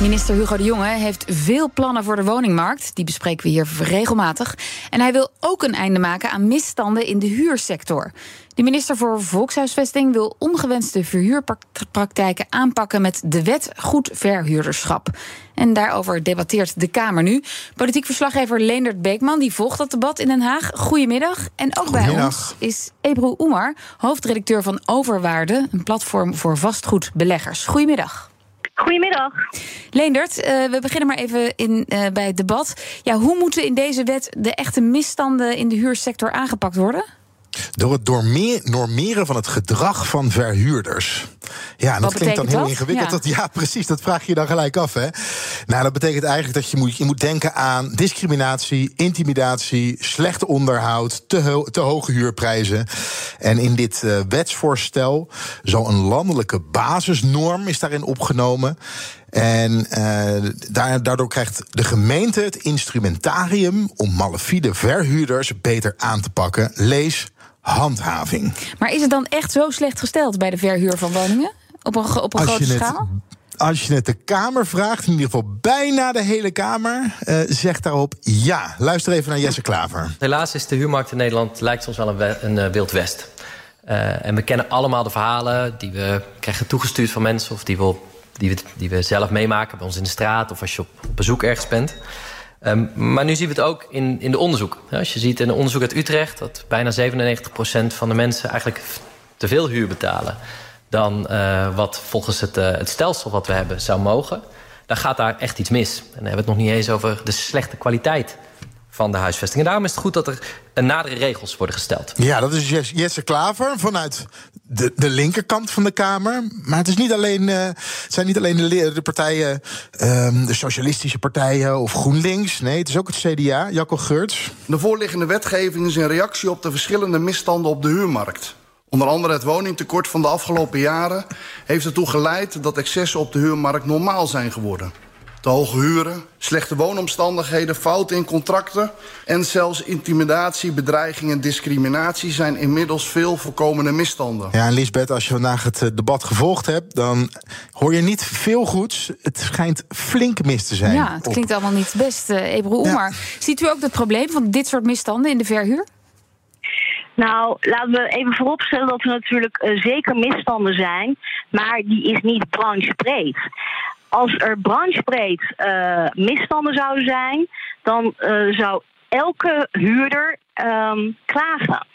Minister Hugo de Jonge heeft veel plannen voor de woningmarkt. Die bespreken we hier regelmatig. En hij wil ook een einde maken aan misstanden in de huursector. De minister voor Volkshuisvesting wil ongewenste verhuurpraktijken aanpakken met de wet goed verhuurderschap. En daarover debatteert de Kamer nu. Politiek verslaggever Leendert Beekman die volgt dat debat in Den Haag. Goedemiddag. En ook bij ons is Ebru Oemar, hoofdredacteur van Overwaarde, een platform voor vastgoedbeleggers. Goedemiddag. Goedemiddag. Leendert, uh, we beginnen maar even in, uh, bij het debat. Ja, hoe moeten in deze wet de echte misstanden in de huursector aangepakt worden? Door het normeren van het gedrag van verhuurders. Ja, en dat klinkt dan heel dat? ingewikkeld. Ja. Dat, ja, precies. Dat vraag je je dan gelijk af. Hè? Nou, dat betekent eigenlijk dat je moet, je moet denken aan discriminatie, intimidatie, slecht onderhoud, te, ho te hoge huurprijzen. En in dit uh, wetsvoorstel zal een landelijke basisnorm is daarin opgenomen. En uh, daardoor krijgt de gemeente het instrumentarium om malafide verhuurders beter aan te pakken. Lees handhaving. Maar is het dan echt zo slecht gesteld bij de verhuur van woningen? Op een, op een grote het, schaal? Als je het de Kamer vraagt, in ieder geval bijna de hele Kamer, uh, zegt daarop ja. Luister even naar Jesse Klaver. Helaas is de huurmarkt in Nederland lijkt soms wel een, een uh, wild west. Uh, en we kennen allemaal de verhalen die we krijgen toegestuurd van mensen of die we, die we, die we zelf meemaken bij ons in de straat of als je op bezoek ergens bent. Um, maar nu zien we het ook in, in de onderzoek. Als je ziet in een onderzoek uit Utrecht dat bijna 97% van de mensen eigenlijk te veel huur betalen dan uh, wat volgens het, uh, het stelsel wat we hebben zou mogen, dan gaat daar echt iets mis. En dan hebben we het nog niet eens over de slechte kwaliteit van de huisvesting. En daarom is het goed dat er nadere regels worden gesteld. Ja, dat is Jesse Klaver vanuit de, de linkerkant van de Kamer. Maar het, is niet alleen, uh, het zijn niet alleen de, partijen, um, de socialistische partijen of GroenLinks. Nee, het is ook het CDA, Jacco Geurts. De voorliggende wetgeving is een reactie op de verschillende misstanden op de huurmarkt. Onder andere het woningtekort van de afgelopen jaren heeft ertoe geleid dat excessen op de huurmarkt normaal zijn geworden. Te hoge huren, slechte woonomstandigheden, fouten in contracten en zelfs intimidatie, bedreiging en discriminatie zijn inmiddels veel voorkomende misstanden. Ja, en Lisbeth, als je vandaag het debat gevolgd hebt, dan hoor je niet veel goeds. Het schijnt flink mis te zijn. Ja, het op... klinkt allemaal niet best, uh, Ebru Oemar. Ja. Ziet u ook het probleem van dit soort misstanden in de verhuur? Nou, laten we even vooropstellen dat er natuurlijk uh, zeker misstanden zijn, maar die is niet branchebreed. Als er branchebreed uh, misstanden zouden zijn, dan uh, zou elke huurder um, klagen.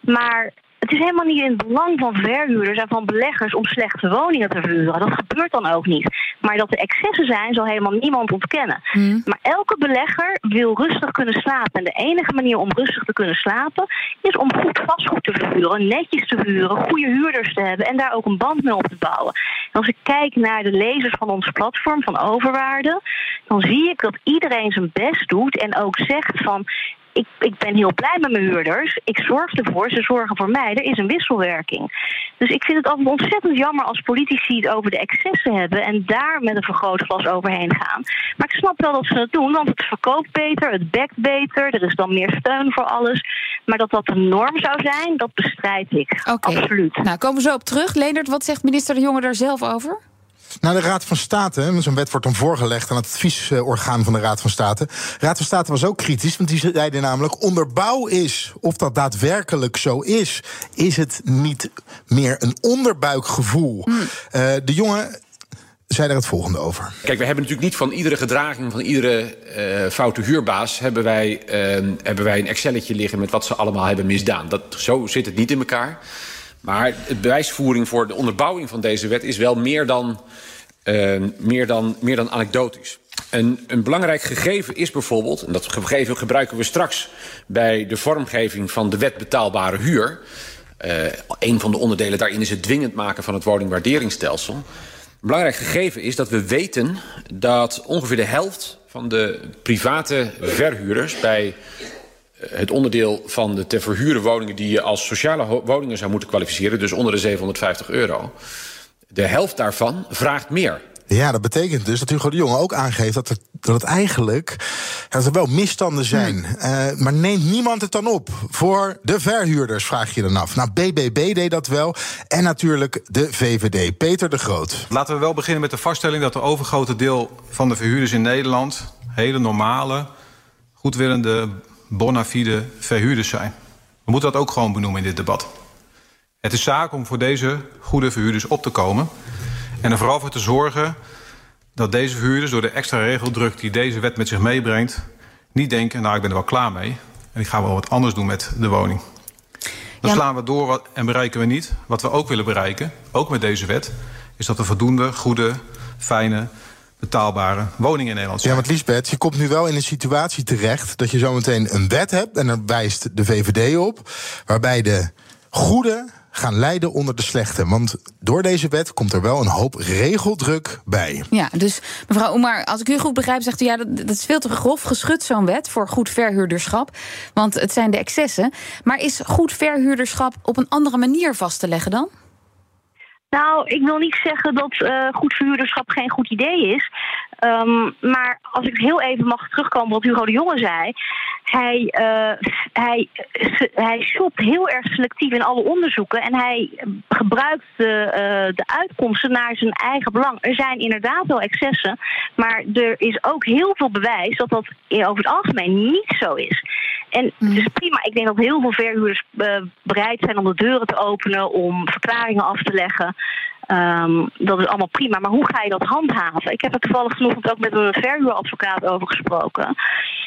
Maar het is helemaal niet in het belang van verhuurders en van beleggers om slechte woningen te verhuren. Dat gebeurt dan ook niet. Maar dat er excessen zijn, zal helemaal niemand ontkennen. Mm. Maar elke belegger wil rustig kunnen slapen. En de enige manier om rustig te kunnen slapen is om goed vastgoed te verhuren, netjes te verhuren, goede huurders te hebben en daar ook een band mee op te bouwen. Als ik kijk naar de lezers van ons platform van overwaarde, dan zie ik dat iedereen zijn best doet en ook zegt van ik, ik ben heel blij met mijn huurders. Ik zorg ervoor, ze zorgen voor mij. Er is een wisselwerking. Dus ik vind het altijd ontzettend jammer als politici het over de excessen hebben en daar met een vergrootglas overheen gaan. Maar ik snap wel dat ze dat doen, want het verkoopt beter, het bekt beter, er is dan meer steun voor alles. Maar dat dat de norm zou zijn, dat bestrijd ik. Okay. Absoluut. Nou, komen we zo op terug. Leendert, wat zegt minister De Jonge daar zelf over? Nou, de Raad van State, zo'n wet wordt dan voorgelegd aan het adviesorgaan van de Raad van State. De Raad van State was ook kritisch, want die zeiden namelijk: onderbouw is of dat daadwerkelijk zo is. Is het niet meer een onderbuikgevoel? Hmm. Uh, de jongen zei daar het volgende over. Kijk, we hebben natuurlijk niet van iedere gedraging van iedere uh, foute huurbaas... Hebben wij, uh, hebben wij een Excelletje liggen met wat ze allemaal hebben misdaan. Dat, zo zit het niet in elkaar. Maar de bewijsvoering voor de onderbouwing van deze wet is wel meer dan, uh, meer dan, meer dan anekdotisch. Een, belangrijk gegeven is bijvoorbeeld, en dat gegeven gebruiken we straks bij de vormgeving van de wet betaalbare huur. Een van de onderdelen daarin is het dwingend maken van het woningwaarderingsstelsel. Belangrijk gegeven is dat we weten dat ongeveer de helft van de private verhuurders bij het onderdeel van de te verhuren woningen die je als sociale woningen zou moeten kwalificeren, dus onder de 750 euro, de helft daarvan vraagt meer. Ja, dat betekent dus dat Hugo de Jonge ook aangeeft dat, het, dat het eigenlijk dat er wel misstanden zijn. Uh, maar neemt niemand het dan op? Voor de verhuurders vraag je dan af. Nou, BBB deed dat wel. En natuurlijk de VVD. Peter de Groot. Laten we wel beginnen met de vaststelling dat de overgrote deel van de verhuurders in Nederland hele normale, goedwillende, bona fide verhuurders zijn. We moeten dat ook gewoon benoemen in dit debat. Het is zaak om voor deze goede verhuurders op te komen. En er vooral voor te zorgen dat deze verhuurders door de extra regeldruk die deze wet met zich meebrengt, niet denken, nou ik ben er wel klaar mee en ik ga wel wat anders doen met de woning. Dan ja. slaan we door en bereiken we niet. Wat we ook willen bereiken, ook met deze wet, is dat er voldoende goede, fijne, betaalbare woningen in Nederland zijn. Ja, want Liesbeth, je komt nu wel in een situatie terecht dat je zometeen een wet hebt en daar wijst de VVD op, waarbij de goede gaan lijden onder de slechte. Want door deze wet komt er wel een hoop regeldruk bij. Ja, dus mevrouw Oemar, als ik u goed begrijp, zegt u ja, dat, dat is veel te grof geschud, zo'n wet voor goed verhuurderschap. Want het zijn de excessen. Maar is goed verhuurderschap op een andere manier vast te leggen dan? Nou, ik wil niet zeggen dat uh, goed verhuurderschap geen goed idee is. Um, maar als ik heel even mag terugkomen wat Hugo de Jonge zei. Hij, uh, hij, hij shopt heel erg selectief in alle onderzoeken. En hij gebruikt de, uh, de uitkomsten naar zijn eigen belang. Er zijn inderdaad wel excessen. Maar er is ook heel veel bewijs dat dat over het algemeen niet zo is. En het is prima. Ik denk dat heel veel verhuurders bereid zijn om de deuren te openen, om verklaringen af te leggen. Um, dat is allemaal prima, maar hoe ga je dat handhaven? Ik heb er toevallig vanochtend ook met een verhuuradvocaat over gesproken.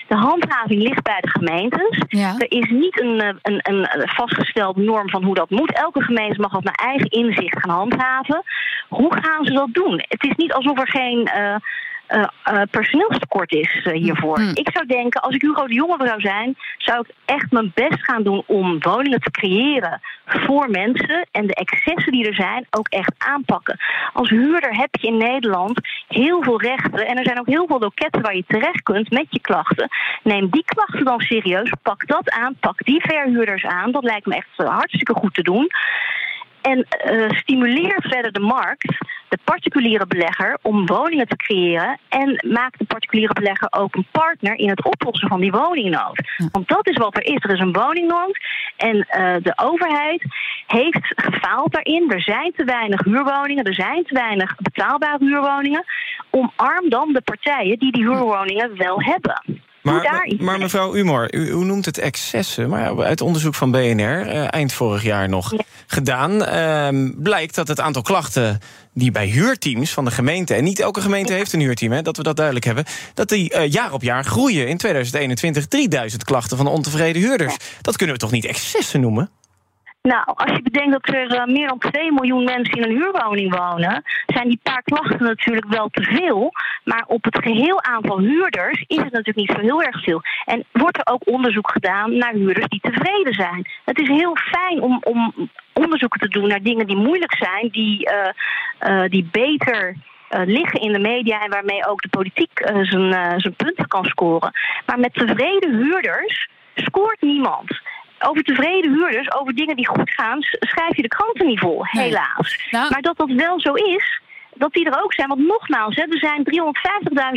De handhaving ligt bij de gemeentes. Ja. Er is niet een, een, een vastgestelde norm van hoe dat moet. Elke gemeente mag dat naar eigen inzicht gaan handhaven. Hoe gaan ze dat doen? Het is niet alsof er geen. Uh, uh, uh, personeelstekort is uh, hiervoor. Mm. Ik zou denken, als ik Hugo de Jonge zou zijn, zou ik echt mijn best gaan doen om woningen te creëren voor mensen en de excessen die er zijn ook echt aanpakken. Als huurder heb je in Nederland heel veel rechten en er zijn ook heel veel loketten waar je terecht kunt met je klachten. Neem die klachten dan serieus, pak dat aan, pak die verhuurders aan. Dat lijkt me echt hartstikke goed te doen. En uh, stimuleer verder de markt, de particuliere belegger, om woningen te creëren. En maak de particuliere belegger ook een partner in het oplossen van die woningnood. Want dat is wat er is. Er is een woningnood. En uh, de overheid heeft gefaald daarin. Er zijn te weinig huurwoningen, er zijn te weinig betaalbare huurwoningen. Omarm dan de partijen die die huurwoningen wel hebben. Maar, maar mevrouw Umor, u, u, noemt het excessen. Maar uit onderzoek van BNR, uh, eind vorig jaar nog gedaan... Uh, blijkt dat het aantal klachten die bij huurteams van de gemeente... en niet elke gemeente heeft een huurteam, hè, dat we dat duidelijk hebben... dat die uh, jaar op jaar groeien. In 2021 3000 klachten van ontevreden huurders. Dat kunnen we toch niet excessen noemen? Nou, als je bedenkt dat er uh, meer dan 2 miljoen mensen in een huurwoning wonen, zijn die paar klachten natuurlijk wel te veel. Maar op het geheel aantal huurders is het natuurlijk niet zo heel erg veel. En wordt er ook onderzoek gedaan naar huurders die tevreden zijn. Het is heel fijn om, om onderzoeken te doen naar dingen die moeilijk zijn, die, uh, uh, die beter. liggen in de media en waarmee ook de politiek zijn, zijn punten kan scoren. Maar met tevreden huurders scoort niemand over tevreden huurders, over dingen die goed gaan, schrijf je de kranten niet vol, helaas. Nou. Maar dat dat wel zo is, dat die er ook zijn. Want nogmaals, hè, er zijn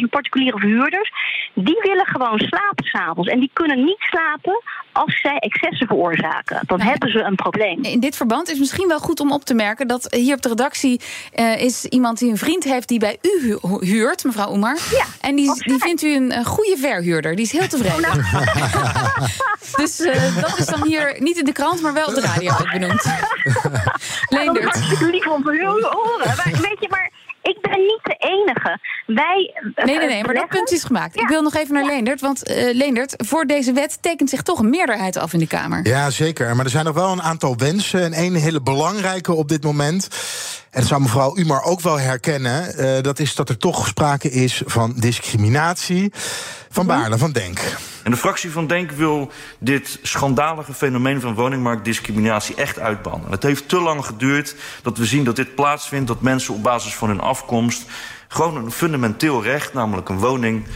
350.000 particuliere verhuurders. Die willen gewoon slapen s'avonds. En die kunnen niet slapen als zij excessen veroorzaken. Dan hebben ze een probleem. In dit verband is misschien wel goed om op te merken... dat hier op de redactie uh, is iemand die een vriend heeft... die bij u huurt, mevrouw Oemar. Ja, en die, die vindt u een, goede verhuurder. Die is heel tevreden. Oh, nou. dus uh, dat is dan hier niet in de krant, maar wel op de radio ook benoemd. Leendert. Nou, hartstikke lief om te horen. maar ik ben niet de enige. Wij. Nee, nee, nee, maar dat punt is gemaakt. Ik wil nog even naar ja. Leendert. Want uh, Leendert, voor deze wet tekent zich toch een meerderheid af in de Kamer. Ja, zeker. Maar er zijn nog wel een aantal wensen. En één hele belangrijke op dit moment. En dat zou mevrouw Umar ook wel herkennen. Uh, dat is dat er toch sprake is van discriminatie. Van Baarle van Denk. En de fractie van Denk wil dit schandalige fenomeen van woningmarktdiscriminatie echt uitbannen. Het heeft te lang geduurd dat we zien dat dit plaatsvindt, dat mensen op basis van hun afkomst gewoon een fundamenteel recht, namelijk een woning,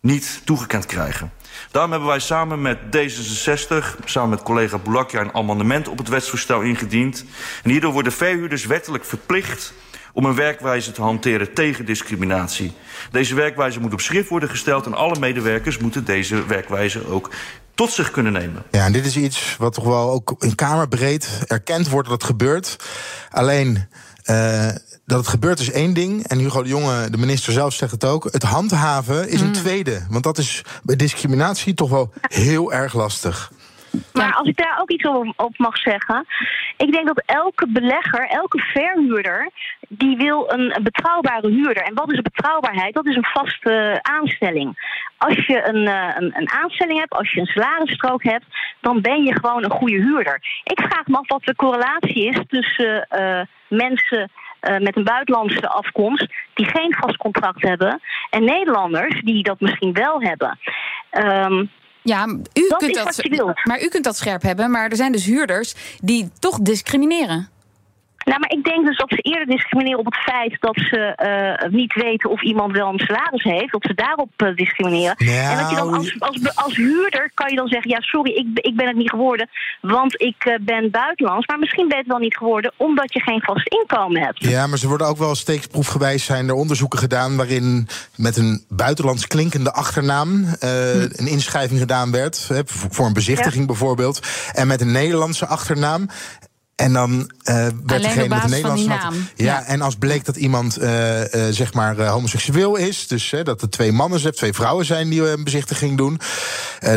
niet toegekend krijgen. Daarom hebben wij samen met D66, samen met collega Boulakja... een amendement op het wetsvoorstel ingediend. En hierdoor worden verhuurders wettelijk verplicht om een werkwijze te hanteren tegen discriminatie. Deze werkwijze moet op schrift worden gesteld... en alle medewerkers moeten deze werkwijze ook tot zich kunnen nemen. Ja, en dit is iets wat toch wel ook in Kamerbreed erkend wordt dat het gebeurt. Alleen... Uh, dat het gebeurt is één ding. En Hugo de Jonge, de minister zelf, zegt het ook. Het handhaven is een tweede. Want dat is bij discriminatie toch wel heel erg lastig. Maar als ik daar ook iets op mag zeggen. Ik denk dat elke belegger, elke verhuurder. die wil een betrouwbare huurder. En wat is een betrouwbaarheid? Dat is een vaste aanstelling. Als je een, een, een aanstelling hebt, als je een salarisstrook hebt. dan ben je gewoon een goede huurder. Ik vraag me af wat de correlatie is tussen uh, mensen. Uh, met een buitenlandse afkomst die geen vast contract hebben en Nederlanders die dat misschien wel hebben. Um, ja, u dat kunt dat, maar u kunt dat scherp hebben, maar er zijn dus huurders die toch discrimineren. Nou, maar ik denk dus dat ze eerder discrimineren op het feit dat ze uh, niet weten of iemand wel een salaris heeft, dat ze daarop uh, discrimineren. Nou, en dat je dan als, als, als huurder kan je dan zeggen: ja, sorry, ik, ik ben het niet geworden, want ik uh, ben buitenlands. Maar misschien ben je het wel niet geworden omdat je geen vast inkomen hebt. Ja, maar ze worden ook wel steeksproefgewijs zijn er onderzoeken gedaan waarin met een buitenlands klinkende achternaam hm. een inschrijving gedaan werd, voor een bezichtiging ja. bijvoorbeeld, en met een Nederlandse achternaam. En dan uh, werd degene met de Nederlandse naam. Ja, ja, en als bleek dat iemand uh, uh, zeg maar homoseksueel is, dus dat er twee mannen zijn, twee vrouwen zijn die een bezichtiging doen,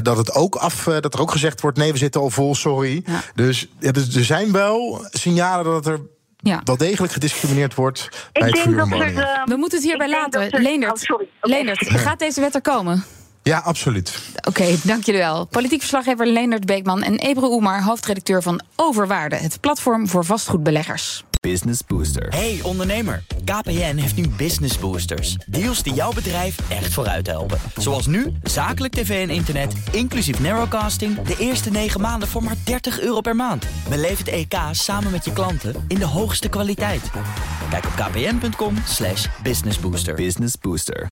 dat het ook af, dat er ook gezegd wordt: nee, we zitten al vol, sorry. Ja. Dus, ja, dus er zijn wel signalen dat er ja. wel degelijk gediscrimineerd wordt ik bij het denk dat vuurwoningen. er, We moeten het hierbij laten. Er, Leendert, oh, sorry. Okay. Leendert, gaat deze wet er komen? Ja, absoluut. Oké, okay, dank jullie wel. Politiek verslaggever Leendert Beekman en Ebru Oemar, hoofdredacteur van Overwaarde, het platform voor vastgoedbeleggers. Business Booster. Hey ondernemer, KPN heeft nu Business Boosters. Deals die jouw bedrijf echt vooruit helpen. Zoals nu, zakelijk tv en internet, inclusief narrowcasting... de eerste 9 maanden voor maar 30 euro per maand. Beleef het EK samen met je klanten in de hoogste kwaliteit. Kijk op kpn.com businessbooster. Business Booster.